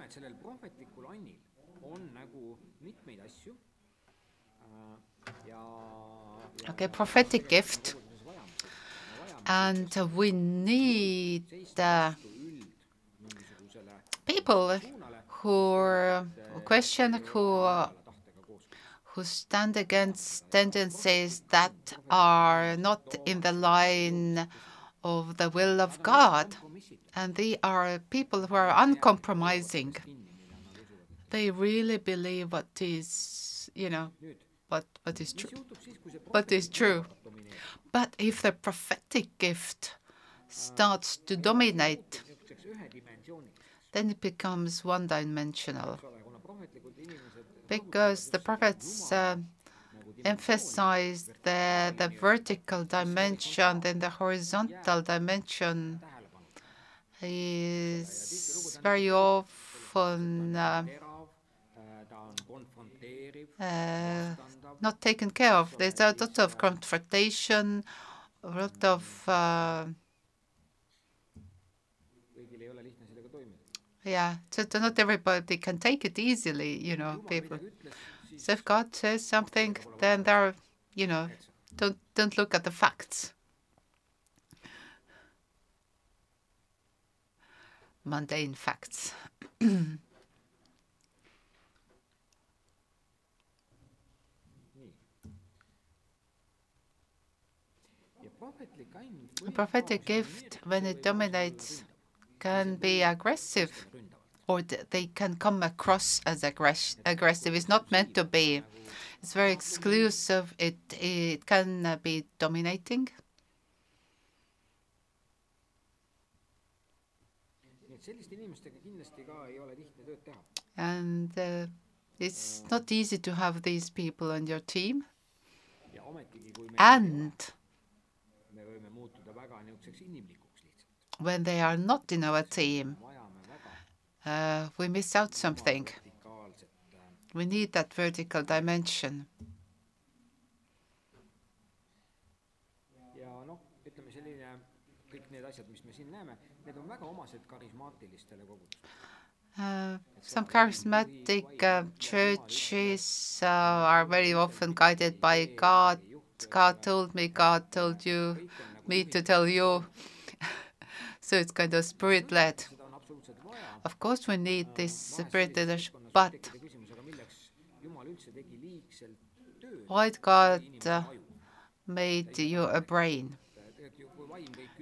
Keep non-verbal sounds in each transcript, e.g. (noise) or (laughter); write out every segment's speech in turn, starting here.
näeme, et sellel prohvetlikul annil on nagu mitmeid asju äh, ja, ja Okay, prophetic gift. And we need uh, people who question, who. who stand against tendencies that are not in the line of the will of God. And they are people who are uncompromising. They really believe what is, you know, what, what is true. What is true. But if the prophetic gift starts to dominate, then it becomes one dimensional. eks ole, kuna prohvetlikud inimesed because the prophets uh, emphasized the, the vertical dimension, then the horizontal dimension is very often uh, uh, not taken care of. There's a lot of confrontation, a lot of, uh, yeah, so so not everybody can take it easily, you know, people. So if God says something, then there are, you know, don't don't look at the facts. Mundane facts. A prophetic gift, when it dominates, can be aggressive, or they can come across as aggress- aggressive. It's not meant to be. It's very exclusive. It it can be dominating. Selliste inimestega kindlasti ka ei ole lihtne tööd teha. And uh, it's not easy to have these people on your team. ja ometigi, kui me And me võime muutuda väga niisuguseks inimlikuks lihtsalt, when they are not in our team, uh, we miss out something. äh, We need that vertical dimension. Uh, some charismatic uh, churches uh, are very often guided by God. God told me, God told you, me to tell you. so it's kind of spirit led. Of course, we need this spirit leadership, but why God uh, made you a brain?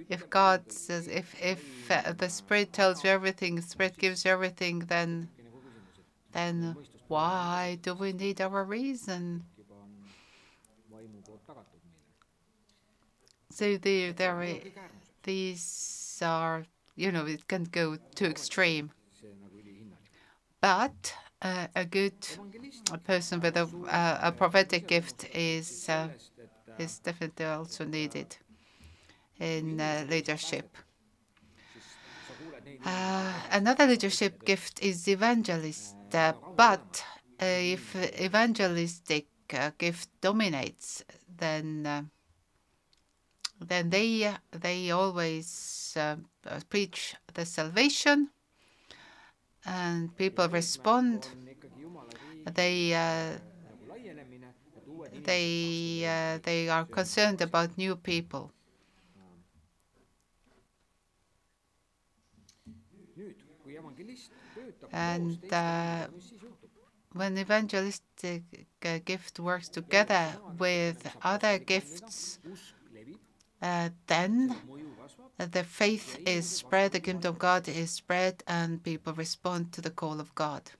If God says, if if uh, the Spirit tells you everything, Spirit gives you everything, then then why do we need our reason? So the, there, kõik, these are, you know, it can go to extreme. But uh, a good a person with a, uh, a prophetic gift is uh, is definitely also needed in uh, leadership. sa kuuled neid Uh, another leadership gift is evangelist, uh, but uh, if evangelistic uh, gift dominates, then uh, then they they always preach the salvation, and people respond. on ikkagi Jumala riigi They uh, nagu laienemine, et uued inimesed they uh, they are concerned about new people. And, uh,, when evangelistic uh, gift works together with other gifts, uh, then the faith is spread, the kingdom of God is spread, and people respond to the call of God.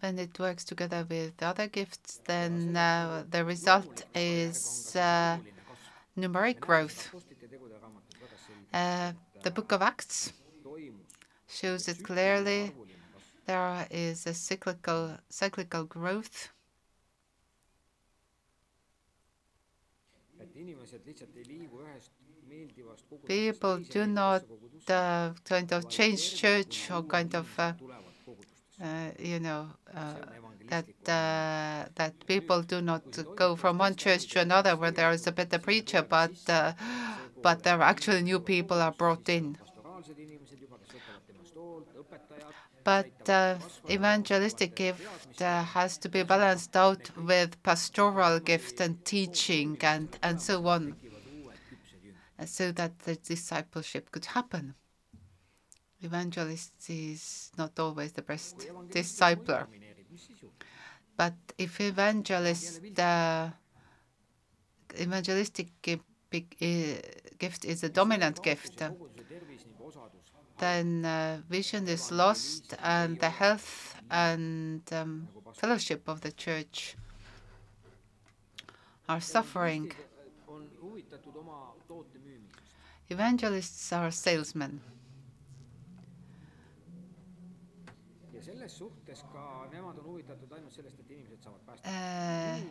When it works together with other gifts, then uh, the result is uh, numeric growth. Uh, the book of Acts shows it clearly. There is a cyclical cyclical growth. People do not uh, kind of change church or kind of uh, tulevad kogudustesse. uh, you know, uh, that uh, that people do not go from one church to another where there is a better preacher, but uh, but there are actually new people are brought in. But uh, evangelistic gift uh, has to be balanced out with pastoral gift and teaching and, and so on, uh, so that the discipleship could happen. Evangelist is not always the best discipler, domineerib, mis siis juhtub? but if evangelist uh, evangelistic eh, gift is a dominant gift, uh, koguduse tervis ning osadus then uh, vision is lost and the health and um, fellowship of the church are suffering. on huvitatud oma toote müümisest. Evangelists are salesmen, selles suhtes ka nemad on huvitatud ainult sellest, et inimesed saavad päästetud. Äh,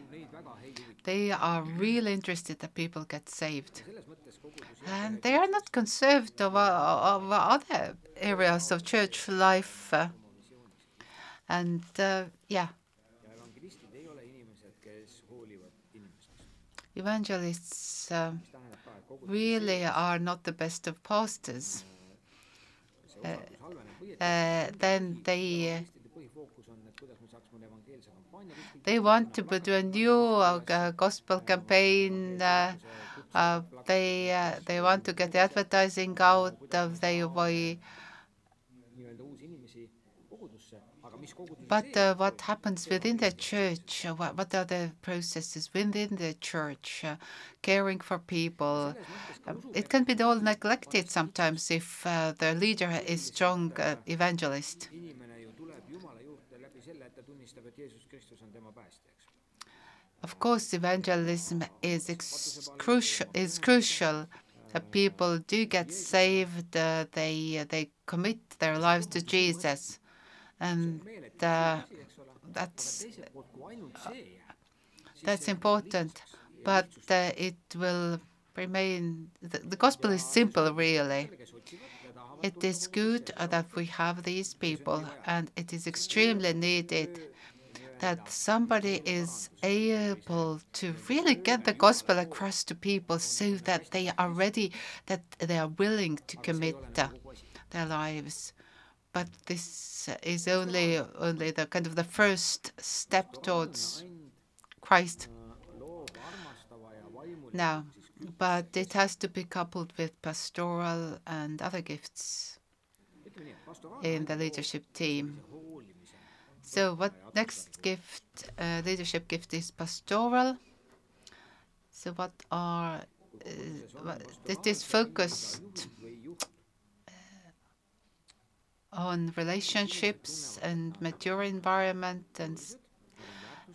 they are really interested that people get saved. And they are not concerned of, of other areas of church life. And uh, yeah. Evangelists uh, really are not the best of pastors. Uh, then they evangelistide põhifookus on, et kuidas me saaksime evangeelse kampaania kuskil they want to put a new uh, gospel campaign. Uh, uh, they uh, they want to get the advertising out. Uh, they but uh, what happens within the church? Uh, what, what are the processes within the church? Uh, caring for people. Um, it can be all neglected sometimes if uh, the leader is strong uh, evangelist. Of course, evangelism is crucial. Is crucial. People do get saved. Uh, they they commit their lives to Jesus, and uh, that's see, that's important. But uh, it will remain. The, the gospel is simple, really. It is good uh, that we have these people, and it is extremely needed that somebody is able to really get the gospel across to people so that they are ready, that they are willing to commit uh, their lives. But this is only only the kind of the first step towards Christ loov, armastava ja vaimulik now. But it has to be coupled with pastoral and other gifts ütleme nii, et pastoraalne in the leadership team. So what next gift, uh, leadership gift is pastoral. So what are, uh, what, it is focused juhid või juht on relationships and mature environment and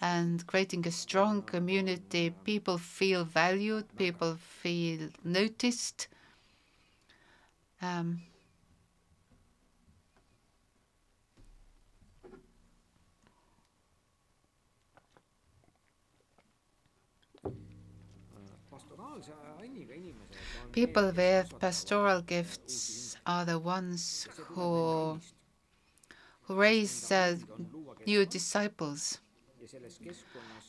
and creating a strong community. People feel valued, people feel noticed. Um, people with pastoral gifts are the ones who who raise uh, new disciples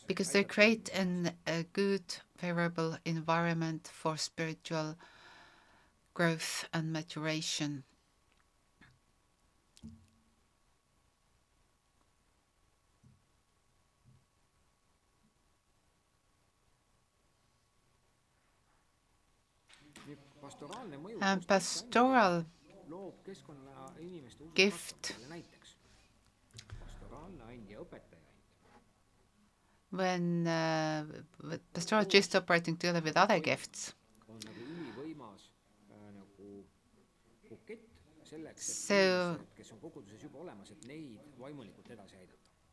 because they create an, a good, favorable environment for spiritual growth and maturation. Pastoral keskkonnale inimeste usu Gift. when uh, pastoral just operating together with other gifts. äh, So-.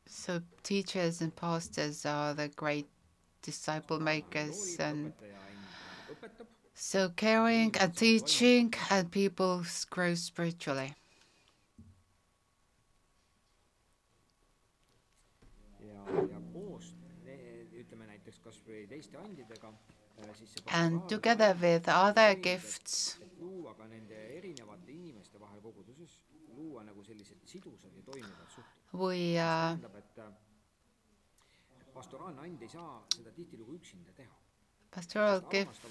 So teachers and pastors are the great disciple makers and so caring and teaching and people grow spiritually. ja, ja koos ne- ütleme näiteks kasvõi teiste andidega, siis see And together with other gifts, et luua ka nende erinevate inimeste vahel koguduses, luua nagu sellised sidusad ja toimivad suhted. we uh, äh, pastoraalne and ei saa seda tihtilugu üksinda teha. pastoral gift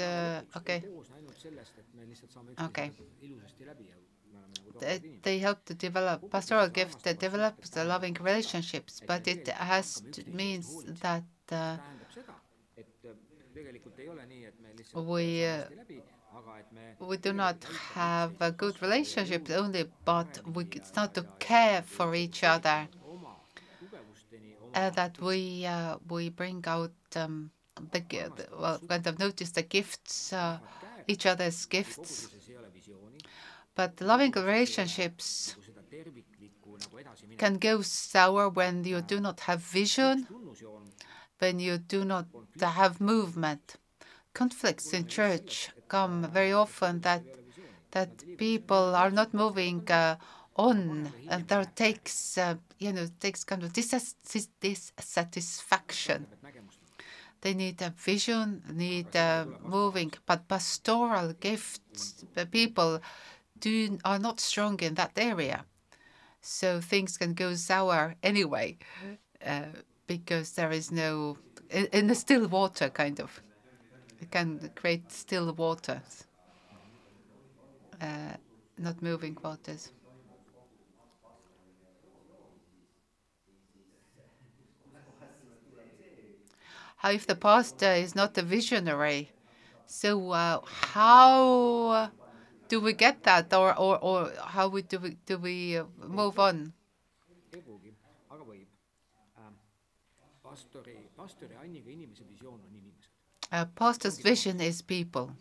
uh, okay ei koosne ainult sellest, et me lihtsalt saame Okay. üksteisega ilusasti läbi ja me oleme nagu Th- toredad inimesed. they help to develop pastoral gift that develops the loving relationships but it has to, means that uh, tähendab seda, et äh, tegelikult ei ole nii, et me lihtsalt We, uh, hästi läbi, aga et me we do not have a good relationship only but we start to care for each other oma tugevusteni, oma uh, that we uh, we bring out um, the, well kind of notice the gifts uh, each other's gifts. But loving relationships can go sour when you do not have vision when you do not have movement. Conflicts in church come very often that that people are not moving uh, on and there takes uh, you know takes kind of dis- dis- dissatisfaction. They need a vision, need uh, moving, but pastoral gifts, people do are not strong in that area, so things can go sour anyway, uh, because there is no in, in the still water kind of, it can create still waters, uh, not moving waters. How if the pastor is not a visionary? So uh, how do we get that or, or, or how we do we do we uh, move on? A pastor's vision is people,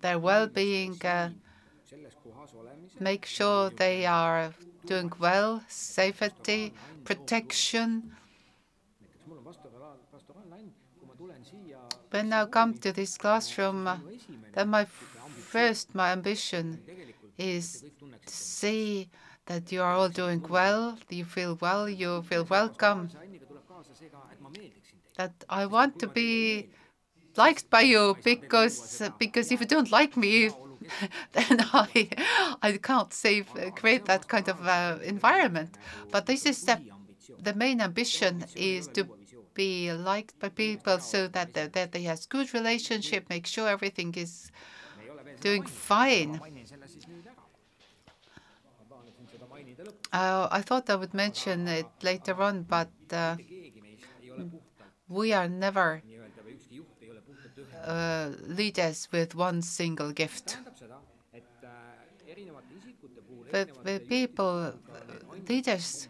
their well-being uh, make sure they are doing well safety protection when i come to this classroom then my first my ambition is to see that you are all doing well, you feel well, you feel welcome, see Anniga tuleb kaasa see ka, et ma meeldiksin teile. that I want to be liked by you because because if you don't like me, (laughs) then I I can't save create that kind of uh, environment. But this is the the main ambition is to be liked by people so that that, that they has good relationship, make sure everything is doing, fine. Uh, I thought I would mention it later on, but uh, we are never uh, leaders with one single gift. With, with people, leaders,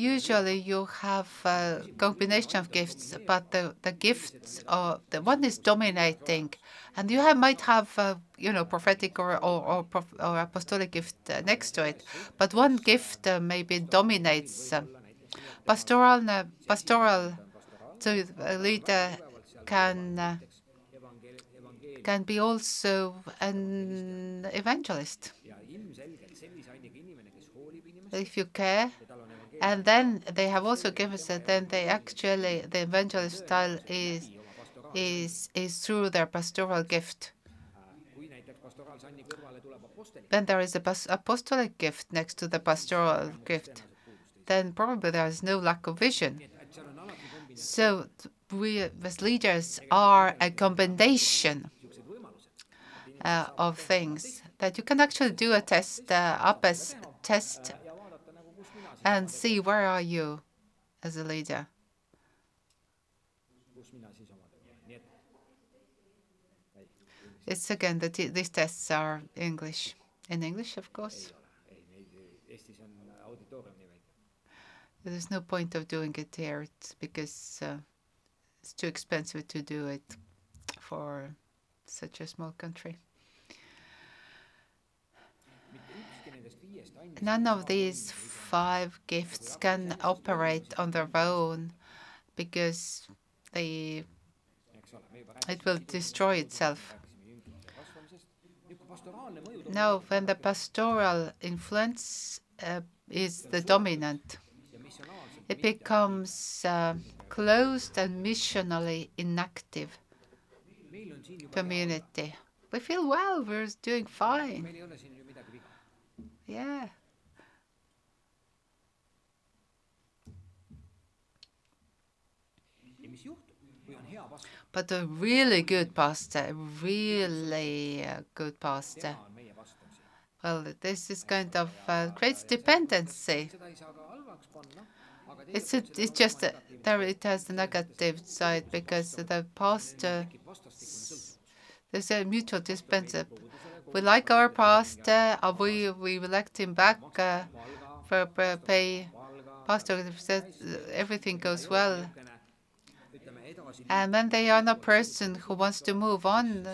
usually you have a combination of gifts, but the, the gifts are the one is dominating, and you have, might have uh, you know prophetic or or or, or apostolic gift uh, next to it, but one gift uh, maybe dominates. Uh, pastoral pastoral, a leader can. Can be also an evangelist if you care and then they have also given us that then they actually the evangelist style is is is through their pastoral gift when there is a apostolic gift next to the pastoral gift then probably there is no lack of vision so we as leaders are a combination. uh, of things that you can actually do a test uh, up as test and see where are you as a leader. It's again that these tests are English. In English, of course. There's no point of doing it here it's because uh, it's too expensive to do it for such a small country. None of these five gifts can operate on their own because they it will destroy itself. Now, when the pastoral influence uh, is the dominant, it becomes uh, closed and missionally inactive community. We feel well, we're doing fine. Yeah. ja mis juhtub, kui on hea pastor, But a really good pastor, a really uh, good pastor. Well, this is kind of uh, great dependency. It's it, it's just that there it has a negative side because the pastor there's a mutual dependence. We like our pastor, or we we elect him back uh, for, for pay. Pastor says everything goes well, and when they are a person who wants to move on,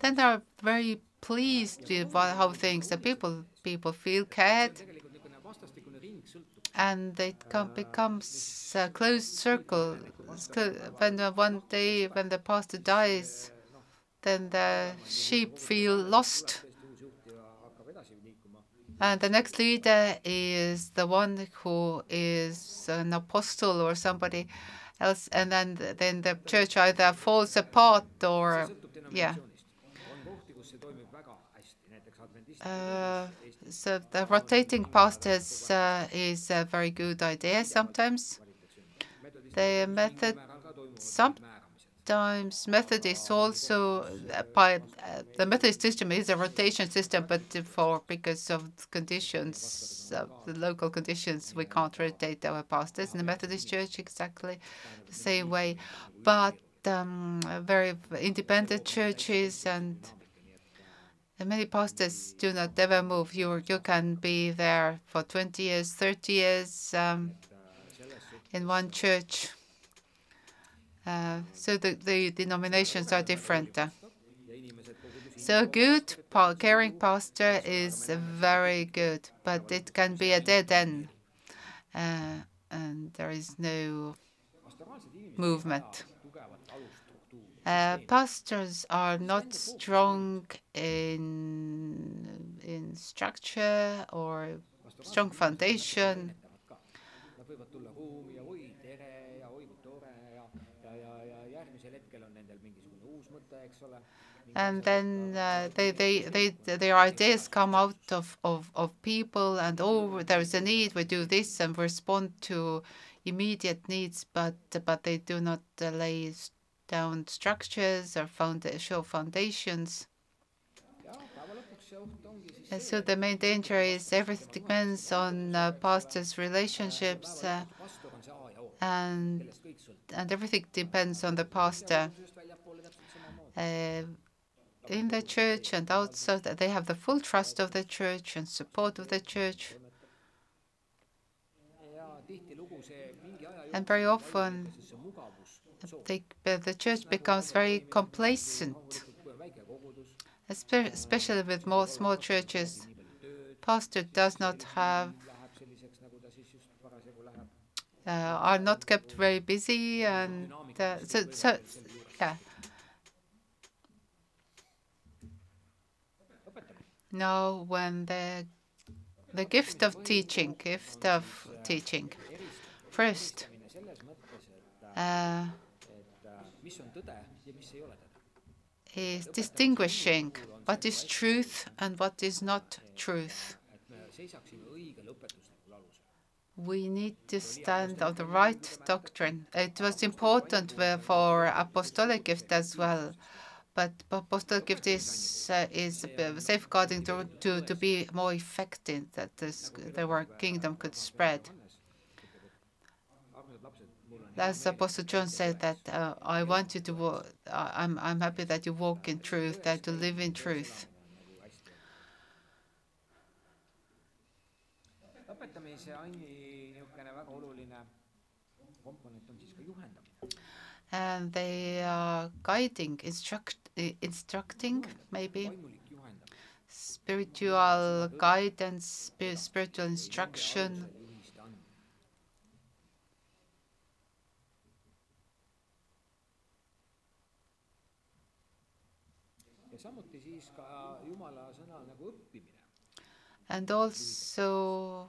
then they're very pleased with how things. The people people feel cared, and it becomes a closed circle. When one day when the pastor dies, then the sheep feel lost. And the next leader is the one who is an apostle or somebody else, and then then the church either falls apart or yeah. Uh, so the rotating pastors uh, is a very good idea sometimes. The method some Sometimes Methodist also uh, by uh, the Methodist system is a rotation system, but for because of conditions, of the local conditions, we can't rotate our pastors in the Methodist Church exactly the same way. But um, very independent churches and many pastors do not ever move. You you can be there for 20 years, 30 years um, in one church. Uh, so the, the denominations are different. So a good caring pastor is very good, but it can be a dead end, uh, and there is no movement. Uh, pastors are not strong in in structure or strong foundation. And then uh, they, they, they, their ideas come out of, of, of people and oh there's a need we do this and respond to immediate needs but but they do not uh, lay down structures or found show foundations. And so the main danger is everything depends on uh, pastors relationships uh, and and everything depends on the pastor just väljapoole täpselt samamoodi. uh, in the church and outside that they have the full trust of the church and support of the church. And very often they, the church becomes very complacent especially with more small churches. Pastor does not have uh, are not kept very busy and uh, so so yeah now when the the gift of teaching gift of teaching first uh, is distinguishing what is truth and what is not truth. We need to stand on the right doctrine. It was important for apostolic gift as well, but apostolic gift is uh, is safeguarding to, to to be more effective that this the kingdom could spread. As Apostle John said that uh, I want you to walk. I'm I'm happy that you walk in truth, that you live in truth. And they are guiding, instruct, instructing maybe. spiritual guidance, spiritual instruction, and also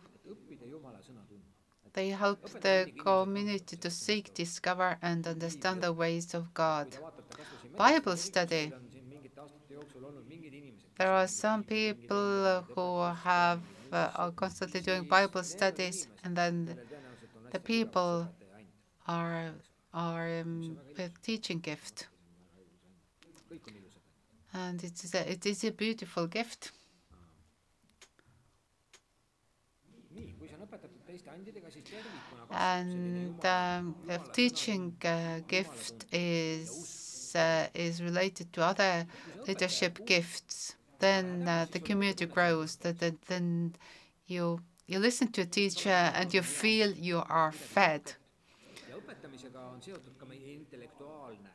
they help the community to seek, discover, and understand the ways of God. Bible study, there are some people who have uh, are constantly doing Bible studies, and then the people are are um, teaching gift, and it is a, it is a beautiful gift. And um, if teaching uh, gift is uh, is related to other leadership gifts, then uh, the community grows. That then, you you listen to a teacher and you feel you are fed,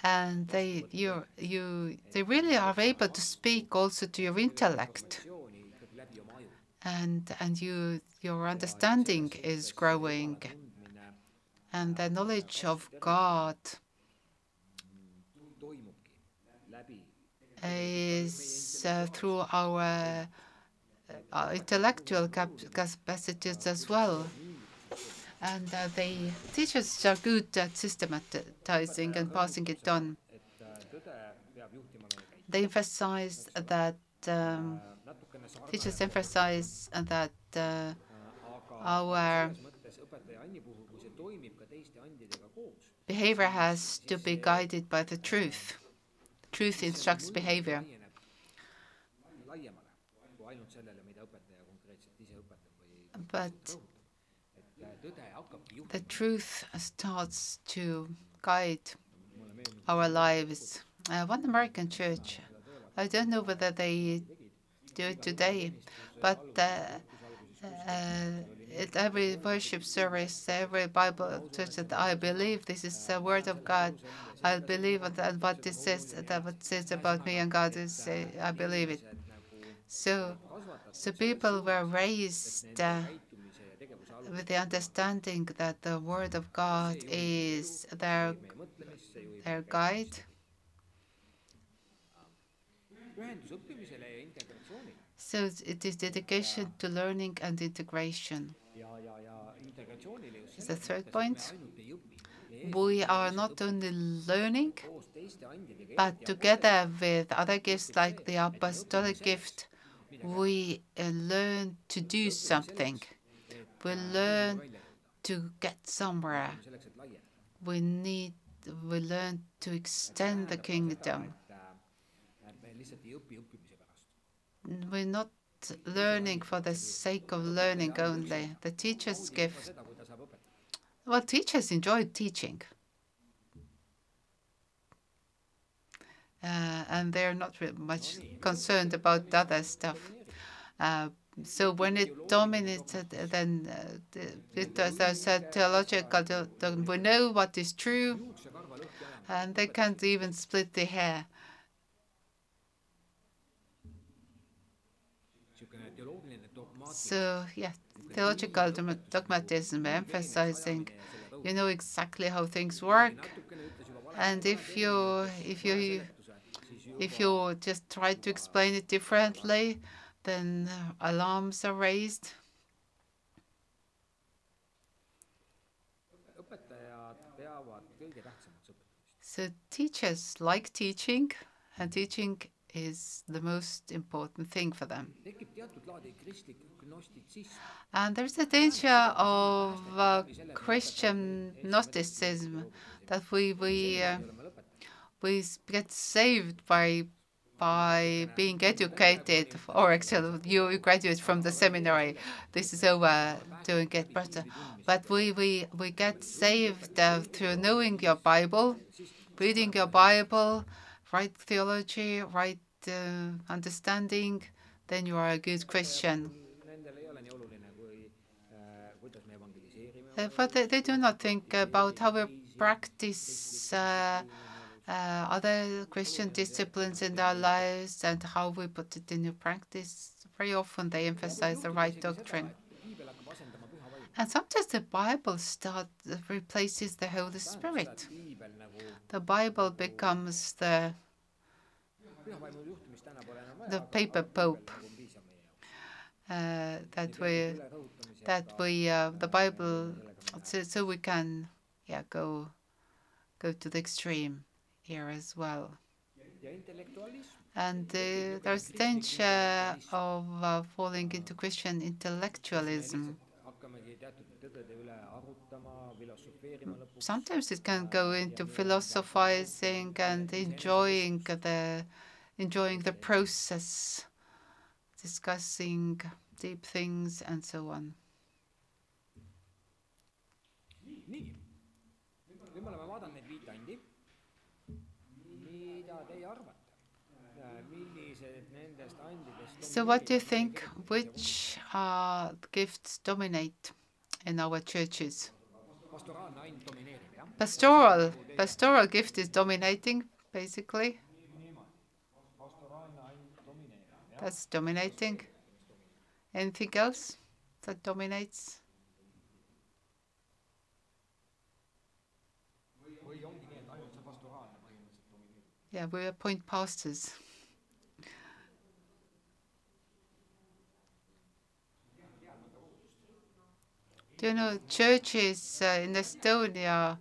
and they you you they really are able to speak also to your intellect, and and you your understanding is growing, and the knowledge of God is uh, through our, uh, intellectual cap- capacities as well. And uh, the teachers are good at systematizing and passing it on. They emphasize that um, teachers emphasize that uh, our behavior has to be guided by the truth. Truth instructs behavior. But the truth starts to guide our lives. Uh, one American church, I don't know whether they do it today, but uh, uh, at every worship service, every Bible church that I believe this is the word of God. I believe that what it says, that what it says about me and God is, uh, I believe it. So, so people were raised uh, with the understanding that the word of God is their their guide. So it is dedication to learning and integration. ja, ja, ja integratsioonile just Is the third point? We are not only learning, but together with other gifts like the apostolic gift, we uh, learn to do something. We learn to get somewhere. We need, we learn to extend the kingdom. We're not learning for the sake of learning only. The teacher's gift Well, teachers enjoy teaching. Uh, and they're not really much concerned about other stuff. Uh, so when it dominated, then uh, it as a theological, we know what is true, and they can't even split the hair. So, yeah, theological dogma- dogmatism, emphasizing you know exactly how things work, and if you if you If you just try to explain it differently, then alarms are raised. So teachers like teaching, and teaching is the most important thing for them. And there's a danger of uh, Christian Gnosticism that we we uh, we get saved by by being educated, or actually you graduate from the seminary. This is over doing it better. But we, we, we get saved uh, through knowing your Bible, reading your Bible, right theology, right understanding, then you are a good Christian. Uh, but they, they do not think about how we practice uh, uh, other Christian disciplines in our lives and how we put it into practice. Very often they emphasize the right doctrine. And sometimes the Bible start replaces the Holy Spirit. The Bible becomes the the paper pope piibel nagu on piisav meie jaoks. uh, that we that we uh, the Bible so, so we can yeah go go to the extreme here as well. And uh, there's danger of uh, falling into Christian intellectualism. hakkamegi teatud tõdede üle arutama, filosofeerima lõpuks. Sometimes it can go into philosophizing and enjoying the enjoying the process, discussing deep things and so on. nii, nüüd me oleme vaadanud neid viit andi. mida teie arvate? millised nendest andidest So, what do you think? Which uh, gifts dominate in our churches? pastoraalne and domineerib jah? Pastoral, pastoral gift is dominating, basically. That's dominating. Anything else that dominates? Yeah, we appoint pastors. Do you know churches uh, in Estonia?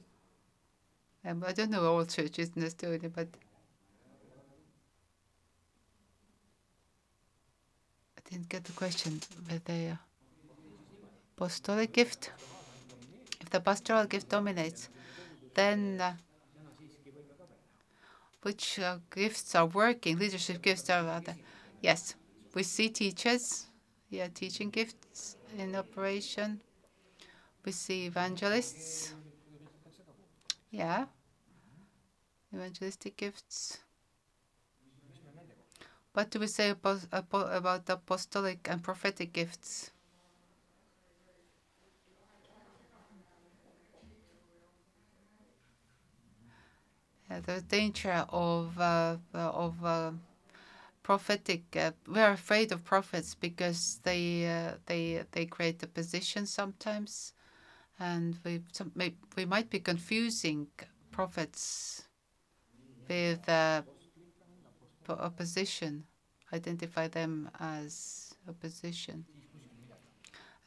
Um, I don't know all churches in Estonia, but didn't get the question. They uh, apostolic gift? If the pastoral gift dominates, then uh, which uh, gifts are working? Leadership gifts are other. Yes, we see teachers, yeah, teaching gifts in operation. We see evangelists, yeah, evangelistic gifts. What do we say about, apostolic and prophetic gifts? uh, the danger of uh, of uh, prophetic. Uh, we are afraid of prophets because they uh, they they create a position sometimes, and we some, may, we might be confusing prophets with uh, opposition. Identify them as opposition.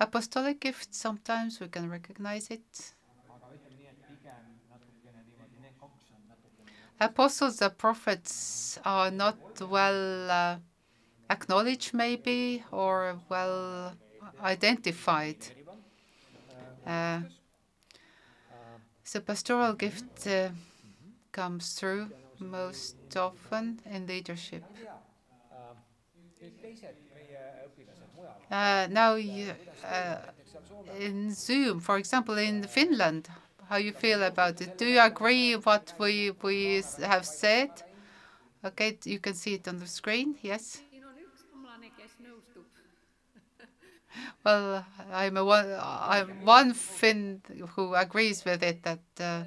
Apostolic gift. Sometimes we can recognize it. apostles and prophets are not well uh, acknowledged maybe or well identified. uh, so pastoral gift uh, comes through most often in leadership uh, now you, uh, in zoom for example in finland how you feel about it do you agree what we we have said okay you can see it on the screen yes. (laughs) Well, I'm a one. I'm one Finn who agrees with it that uh,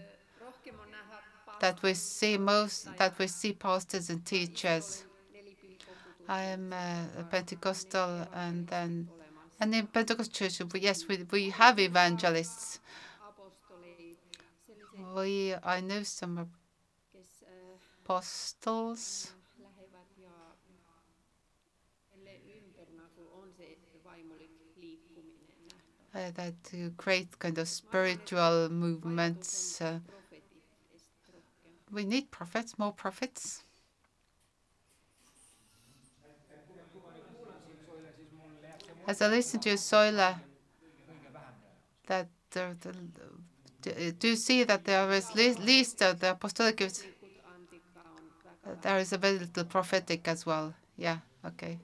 that we see most that we see pastors and teachers. I am a Pentecostal, and then, and in Pentecostal church, yes, we we have evangelists. We I know some apostles uh, that uh, create kind of spiritual movements. Uh. We need prophets, more prophets. As I listen to Soila, that the, the, do- you see that there is least of the apostolic gifts? There is a very little prophetic as well. Yeah, okay.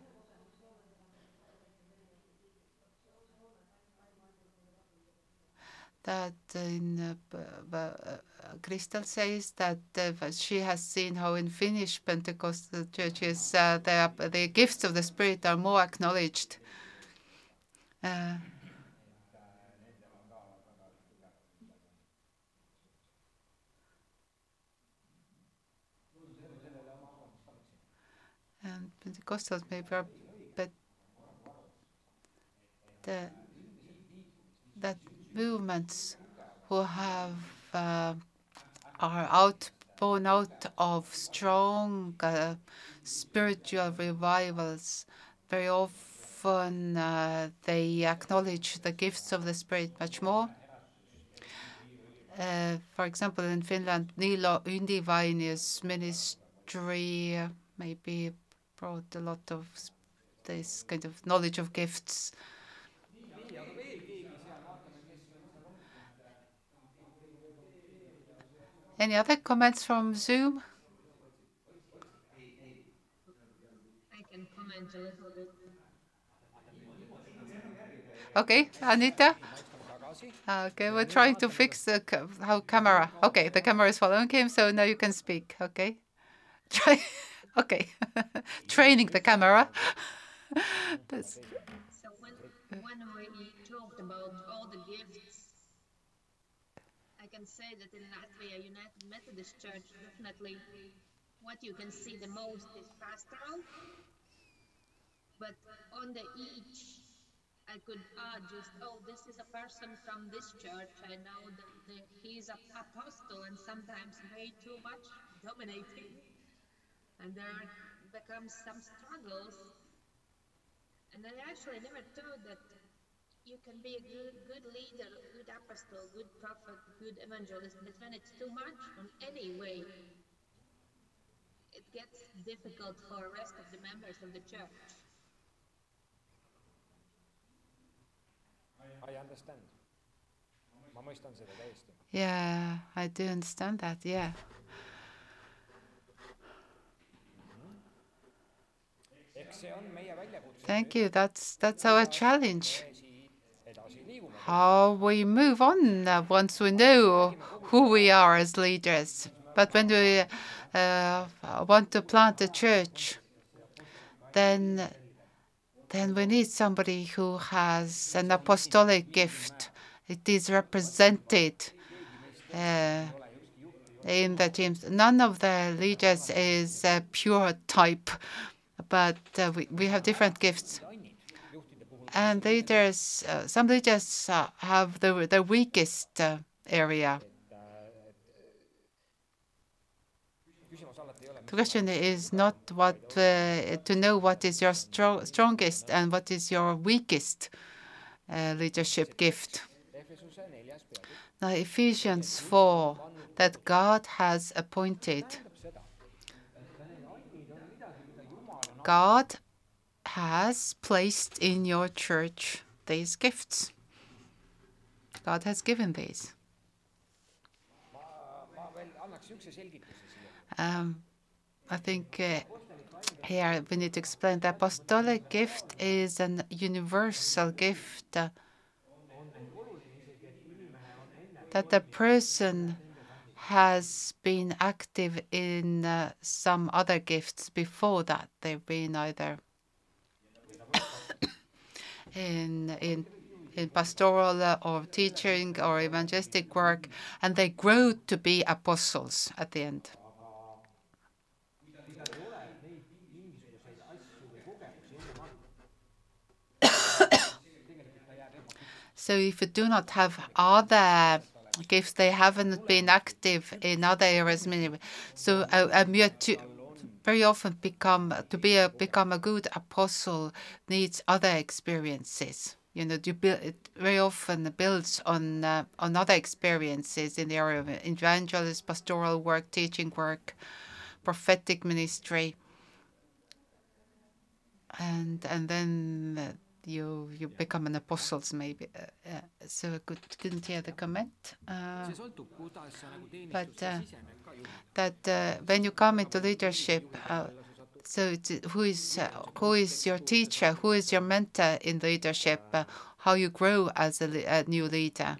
That in uh, uh, Crystal says that uh, she has seen how in Finnish Pentecostal churches the the gifts of the Spirit are more acknowledged. And Pentecostals maybe are, but the that movements who have uh, are out born out of strong uh, spiritual revivals. Very often uh, they acknowledge the gifts of the Spirit much more. Uh, for example, in Finland, Niilo Ylivainio ministry, maybe brought a lot of this kind of knowledge of gifts. Any other comments from Zoom? I can comment a little bit. Okay, Anita? Okay, we're trying to fix the how camera. Okay, the camera is following him, so now you can speak. Okay, try. (laughs) Okay, (laughs) training the camera. (laughs) That's. So when when we talked about all the gifts, can say that in Latvia United Methodist Church, definitely what you can see the most is pastoral, but on the each I could add just, oh, this is a person from this church. I know that the, he's an apostle and sometimes way too much dominating. And there becomes some struggles. And I actually never thought that you can be a good, good leader, good apostle, good prophet, good evangelist, but when it's too much on any way, it gets difficult for the rest of the members of the church. I understand. ma mõistan seda täiesti. Yeah, I do understand that, yeah. Thank you, that's, that's our challenge. How we move on uh, once we know who we are as leaders. But when we uh, want to plant a church, then then we need somebody who has an apostolic gift. It is represented uh, in the teams. None of the leaders is a pure type, but uh, we, we have different gifts. And leaders, uh, some leaders uh, have the, the weakest uh, area. The question is not what to know what is your stro strongest and what is your weakest leadership gift. Now, Ephesians 4 that God has appointed. God has placed in your church these gifts. God has given these. Um, I think uh, here we need to explain the apostolic gift is an universal gift uh, that the person has been active in uh, some other gifts before that. They've been either in in in pastoral uh, or teaching or evangelistic work, and they grow to be apostles at the end. (coughs) So if you do not have other gifts, they haven't been active in other areas. So a, a to very often become to be a become a good apostle needs other experiences. You know, you build, it very often builds on uh, on other experiences in the area of evangelist, pastoral work, teaching work, prophetic ministry, and and then you you become an apostles maybe. Uh, uh, so I could, couldn't hear the comment. Uh, but uh, that uh, when you come into leadership, uh, so who is who is your teacher? Who is your mentor in leadership? how you grow as a, a new leader?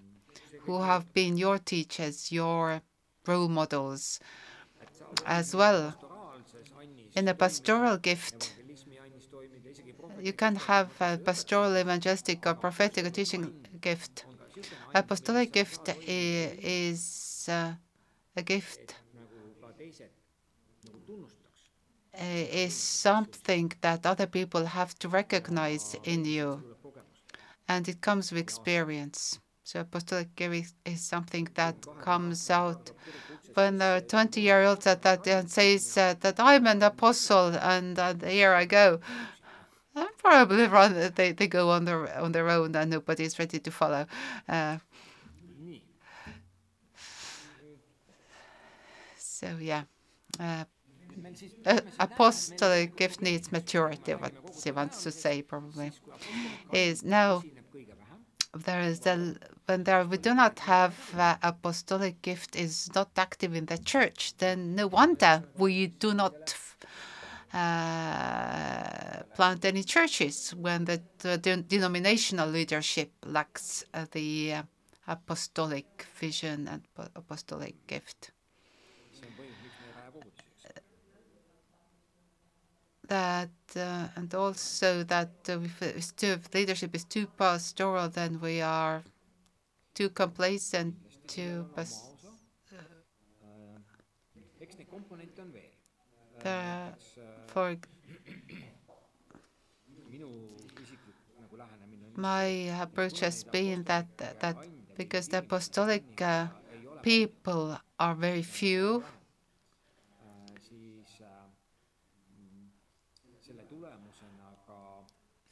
Who have been your teachers, your role models, as well? In the pastoral gift, you can have a pastoral, evangelistic, or prophetic teaching gift. Apostolic gift is uh, a gift is something that other people have to recognize in you, and it comes with experience. So apostolic gift is something that comes out when a 20-year-old that, that says uh, that I'm an apostle, and uh, here I go probably run. They they go on their on their own, and nobody's ready to follow. Uh, so yeah. Uh, uh, apostolic gift needs maturity, what she wants to say probably, is now there is a when there we do not have uh, apostolic gift is not active in the church, then no wonder we do not uh, plant any churches when the, the denominational leadership lacks uh, the uh, apostolic vision and apostolic gift. That uh, and also that uh, if, if leadership is too pastoral, then we are too complacent, too pas- the, for my approach has been that that because the apostolic uh, people are very few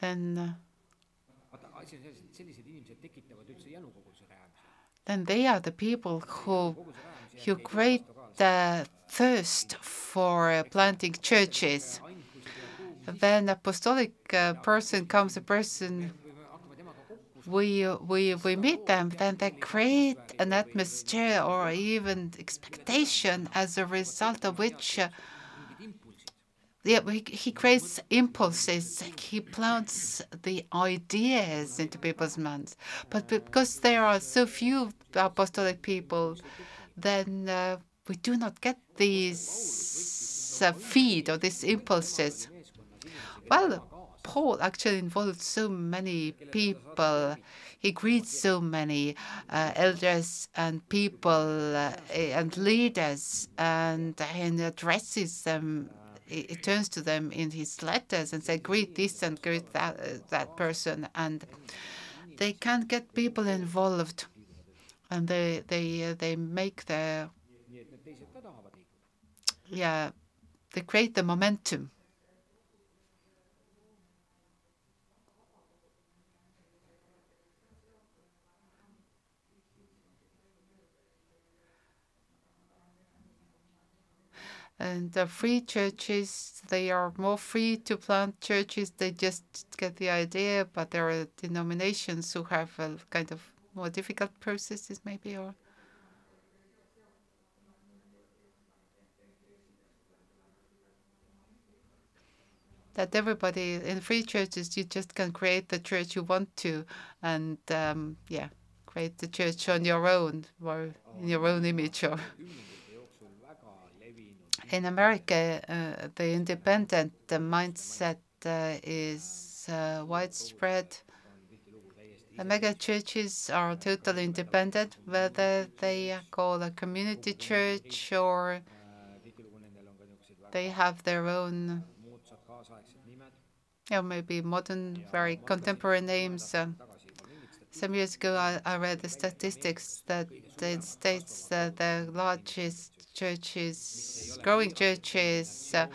then uh, then they are the people who who create the thirst for uh, planting churches. Then apostolic uh, person comes, a person we we we meet them, then they create an atmosphere or even expectation as a result of which. Uh, Yeah, he creates impulses. He plants the ideas into people's minds. But because there are so few apostolic people, then uh, we do not get these uh, feed or these impulses. Well, Paul actually involved so many people. He greets so many uh, elders and people uh, and leaders, and, and addresses them he turns to them in his letters and say, greet this and greet that, uh, that person. And they can't get people involved. And they, they, uh, they make the, yeah, they create the momentum. The free churches, they are more free to plant churches. They just get the idea, but there are denominations who have a kind of more difficult processes, maybe, or. that everybody in free churches you just can create the church you want to and um, yeah create the church on your own or in your own image or (laughs) in America, uh, the independent mindset uh, is uh, widespread. The mega churches are totally independent, whether they call a community church or they have their own, or maybe modern, very contemporary names. Uh, some years ago, I, I, read the statistics that in states that the largest churches, growing churches, uh,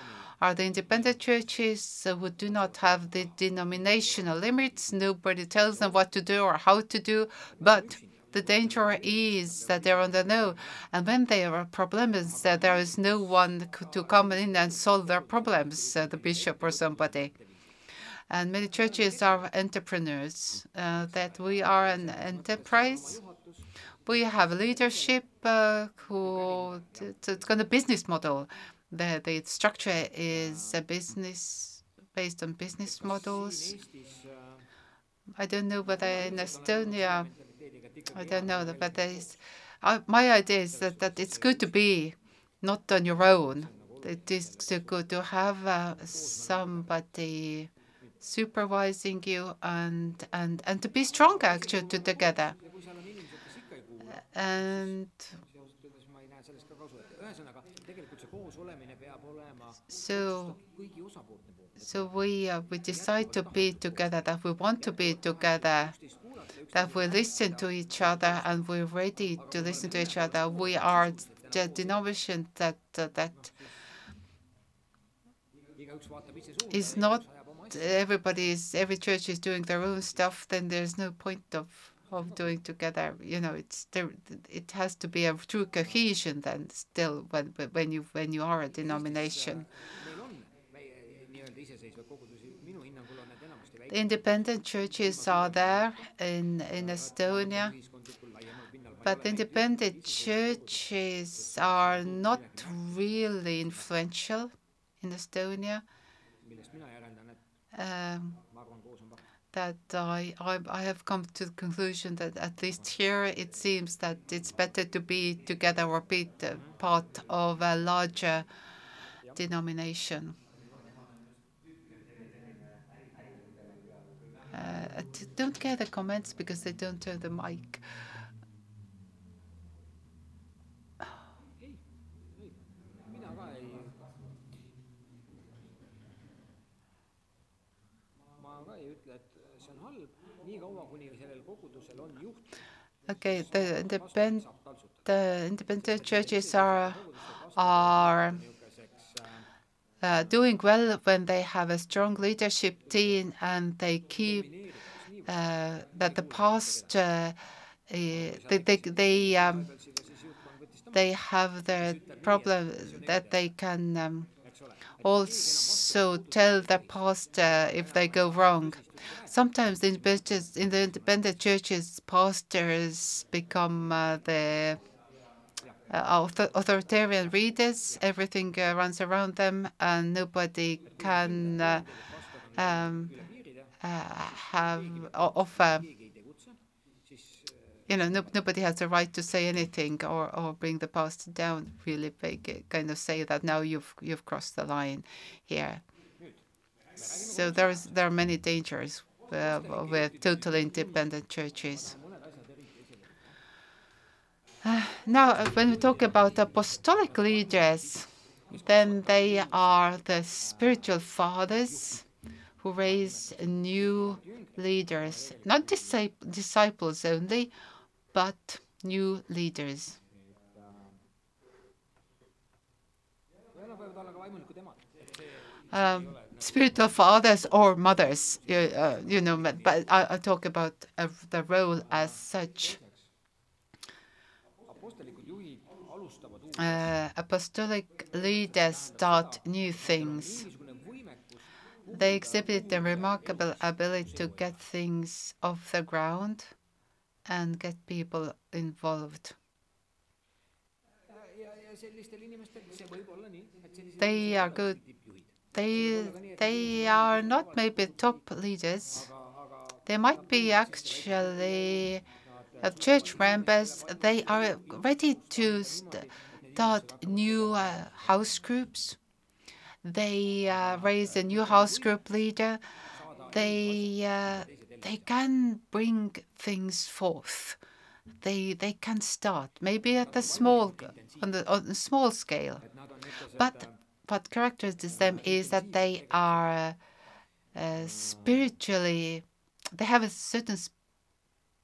are the independent churches uh, who do not have the denominational limits. Nobody tells them what to do or how to do, but the danger is that they're on the know. And when there are problems, uh, there is no one to come in and solve their problems, uh, the bishop or somebody. And many churches are entrepreneurs, uh, that we are an enterprise we have leadership uh, who it's kind of business model. The the structure is a business based on business models. I don't know whether in Estonia, I don't know, but. Uh, my idea is that, that it's good to be not on your own. It is good to have uh, somebody supervising you and and and to be strong actually together. And so so we uh, we decide to be together that we want to be together that we listen to each other and we're ready to listen to each other. We are the denomination that uh, that is not everybody is every church is doing their own stuff then there's no point of of doing together. You know, it's there. It has to be a true cohesion then. Still, when when you when you are a denomination. väikesed Independent churches are there in in Estonia. But independent churches are not really influential in Estonia. That I, I I have come to the conclusion that at least here it seems that it's better to be together or be part of a larger denomination. Uh, don't get the comments because they don't turn the mic. Okay, the independent the independent churches are are äh, uh, doing well when they have a strong leadership team and they keep uh, that the past uh, eh, they they, they um, siga siis juhtkond võttis ta they have the problem that they can um, also tell the pastor if they go wrong. Sometimes in, the independent churches, pastors become uh, the uh, authoritarian readers. Everything uh, runs around them, and nobody can uh, um, uh, have offer keegi ei tegutse, siis äh, you know, no, nobody has the right to say anything or, or bring the pastor down. Really, big kind of say that now you've you've crossed the line here. So there's there are many dangers uh, with totally independent churches. (sighs) Uh, now, when we talk about apostolic leaders, then they are the spiritual fathers who raise new leaders, not disciples only, but new leaders. Um, spiritual fathers or mothers, you, uh, you know, but I, I talk about uh, the role as such. Uh, apostolic leaders start new things. They exhibit a remarkable ability to get things off the ground and get people involved. They are good. They they are not maybe top leaders. They might be actually uh, church members. They are ready to start new uh, house groups. They uh, raise a new house group leader. They uh, they can bring things forth. They they can start maybe at the small on the on a small scale, but what characterizes them is that they are uh, spiritually they have a certain sp-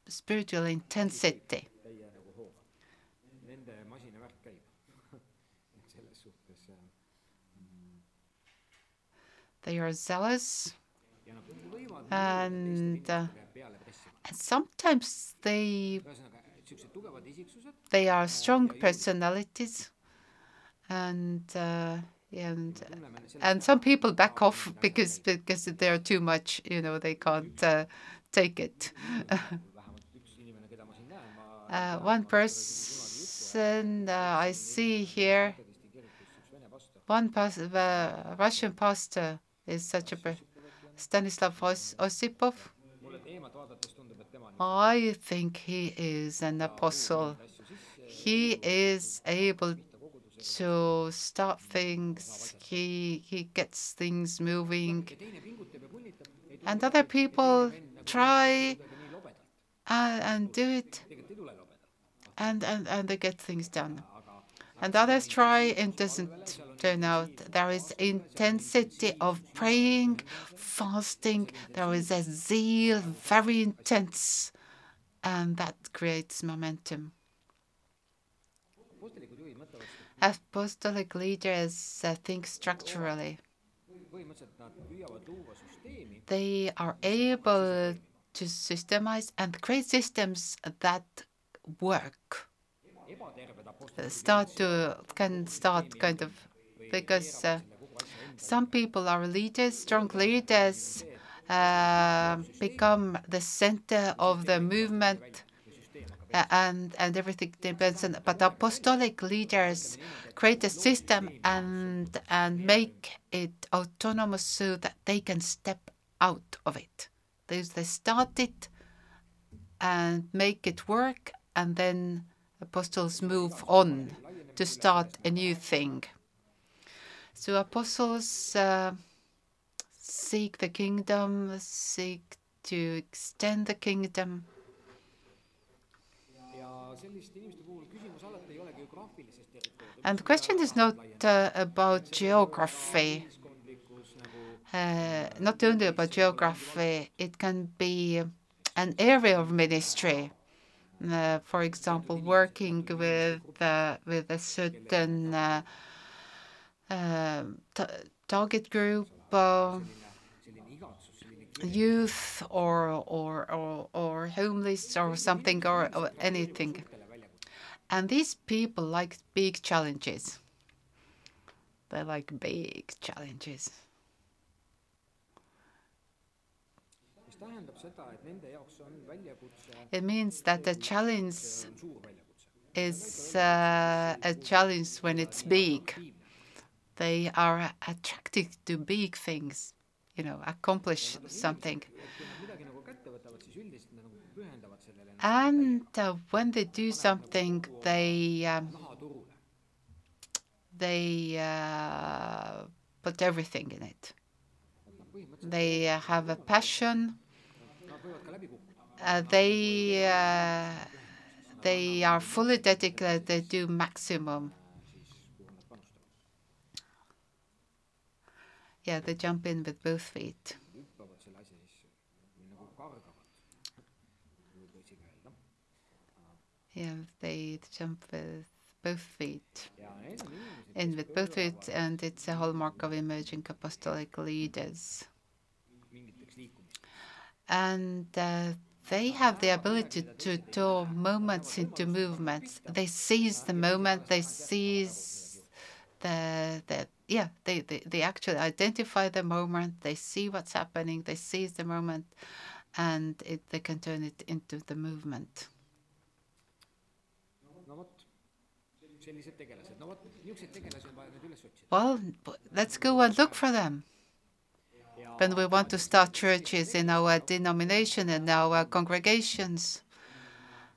spiritual intensity. They are zealous and uh, sometimes they they are strong personalities and uh, and and some people back off because because they're too much you know they can't uh, take it. Vähemalt üks inimene, keda ma siin näen, ma uh, one person uh, i see here tõesti kirikus üks vene pastor, one pas- the russian pastor is such a per- stanislav Os- osipov. Mulle eemalt vaadates tundub, et tema on i think he is an apostle. He is able to start things he he gets things moving and other people try lobedalt, uh, and do it and, and, and they get things done. And others try and doesn't turn out. There is intensity of praying, fasting. There is a zeal, very intense, and that creates momentum. Apostolic leaders think structurally. They are able to systemize and create systems that work. Start to can start kind of because uh, some people are leaders, strong leaders, uh, become the center of the movement, and and everything depends on. But apostolic leaders create a system and and make it autonomous so that they can step out of it. They they start it and make it work, and then apostles move on to start a new thing. So apostles uh, seek the kingdom, seek to extend the kingdom. And the question is not uh, about geography, uh, not only about geography, it can be an area of ministry. Uh, for example, working with uh, with a certain uh, um, target group, youth, or or or, or homeless, or something, or, or anything. And these people like big challenges. They like big challenges. mis tähendab seda et nende jaoks on väljakutse It means that the challenge on suur väljakutse is uh, a challenge when it's big. They are attracted to big things, you know, accomplish something. And uh, when they do something, they um, they uh, put everything in it. They uh, have a passion. Uh, they uh, they are fully dedicated. They do maximum. Yeah, they jump in with both feet. Yeah, they jump with both feet. In with both feet, and it's a hallmark of emerging apostolic leaders. And uh, they have the ability to turn moments into movements. They seize the moment. They seize the the yeah. They, they they actually identify the moment. They see what's happening. They seize the moment, and it, they can turn it into the movement. Well, let's go and look for them. When we want to start churches in our denomination and our congregations,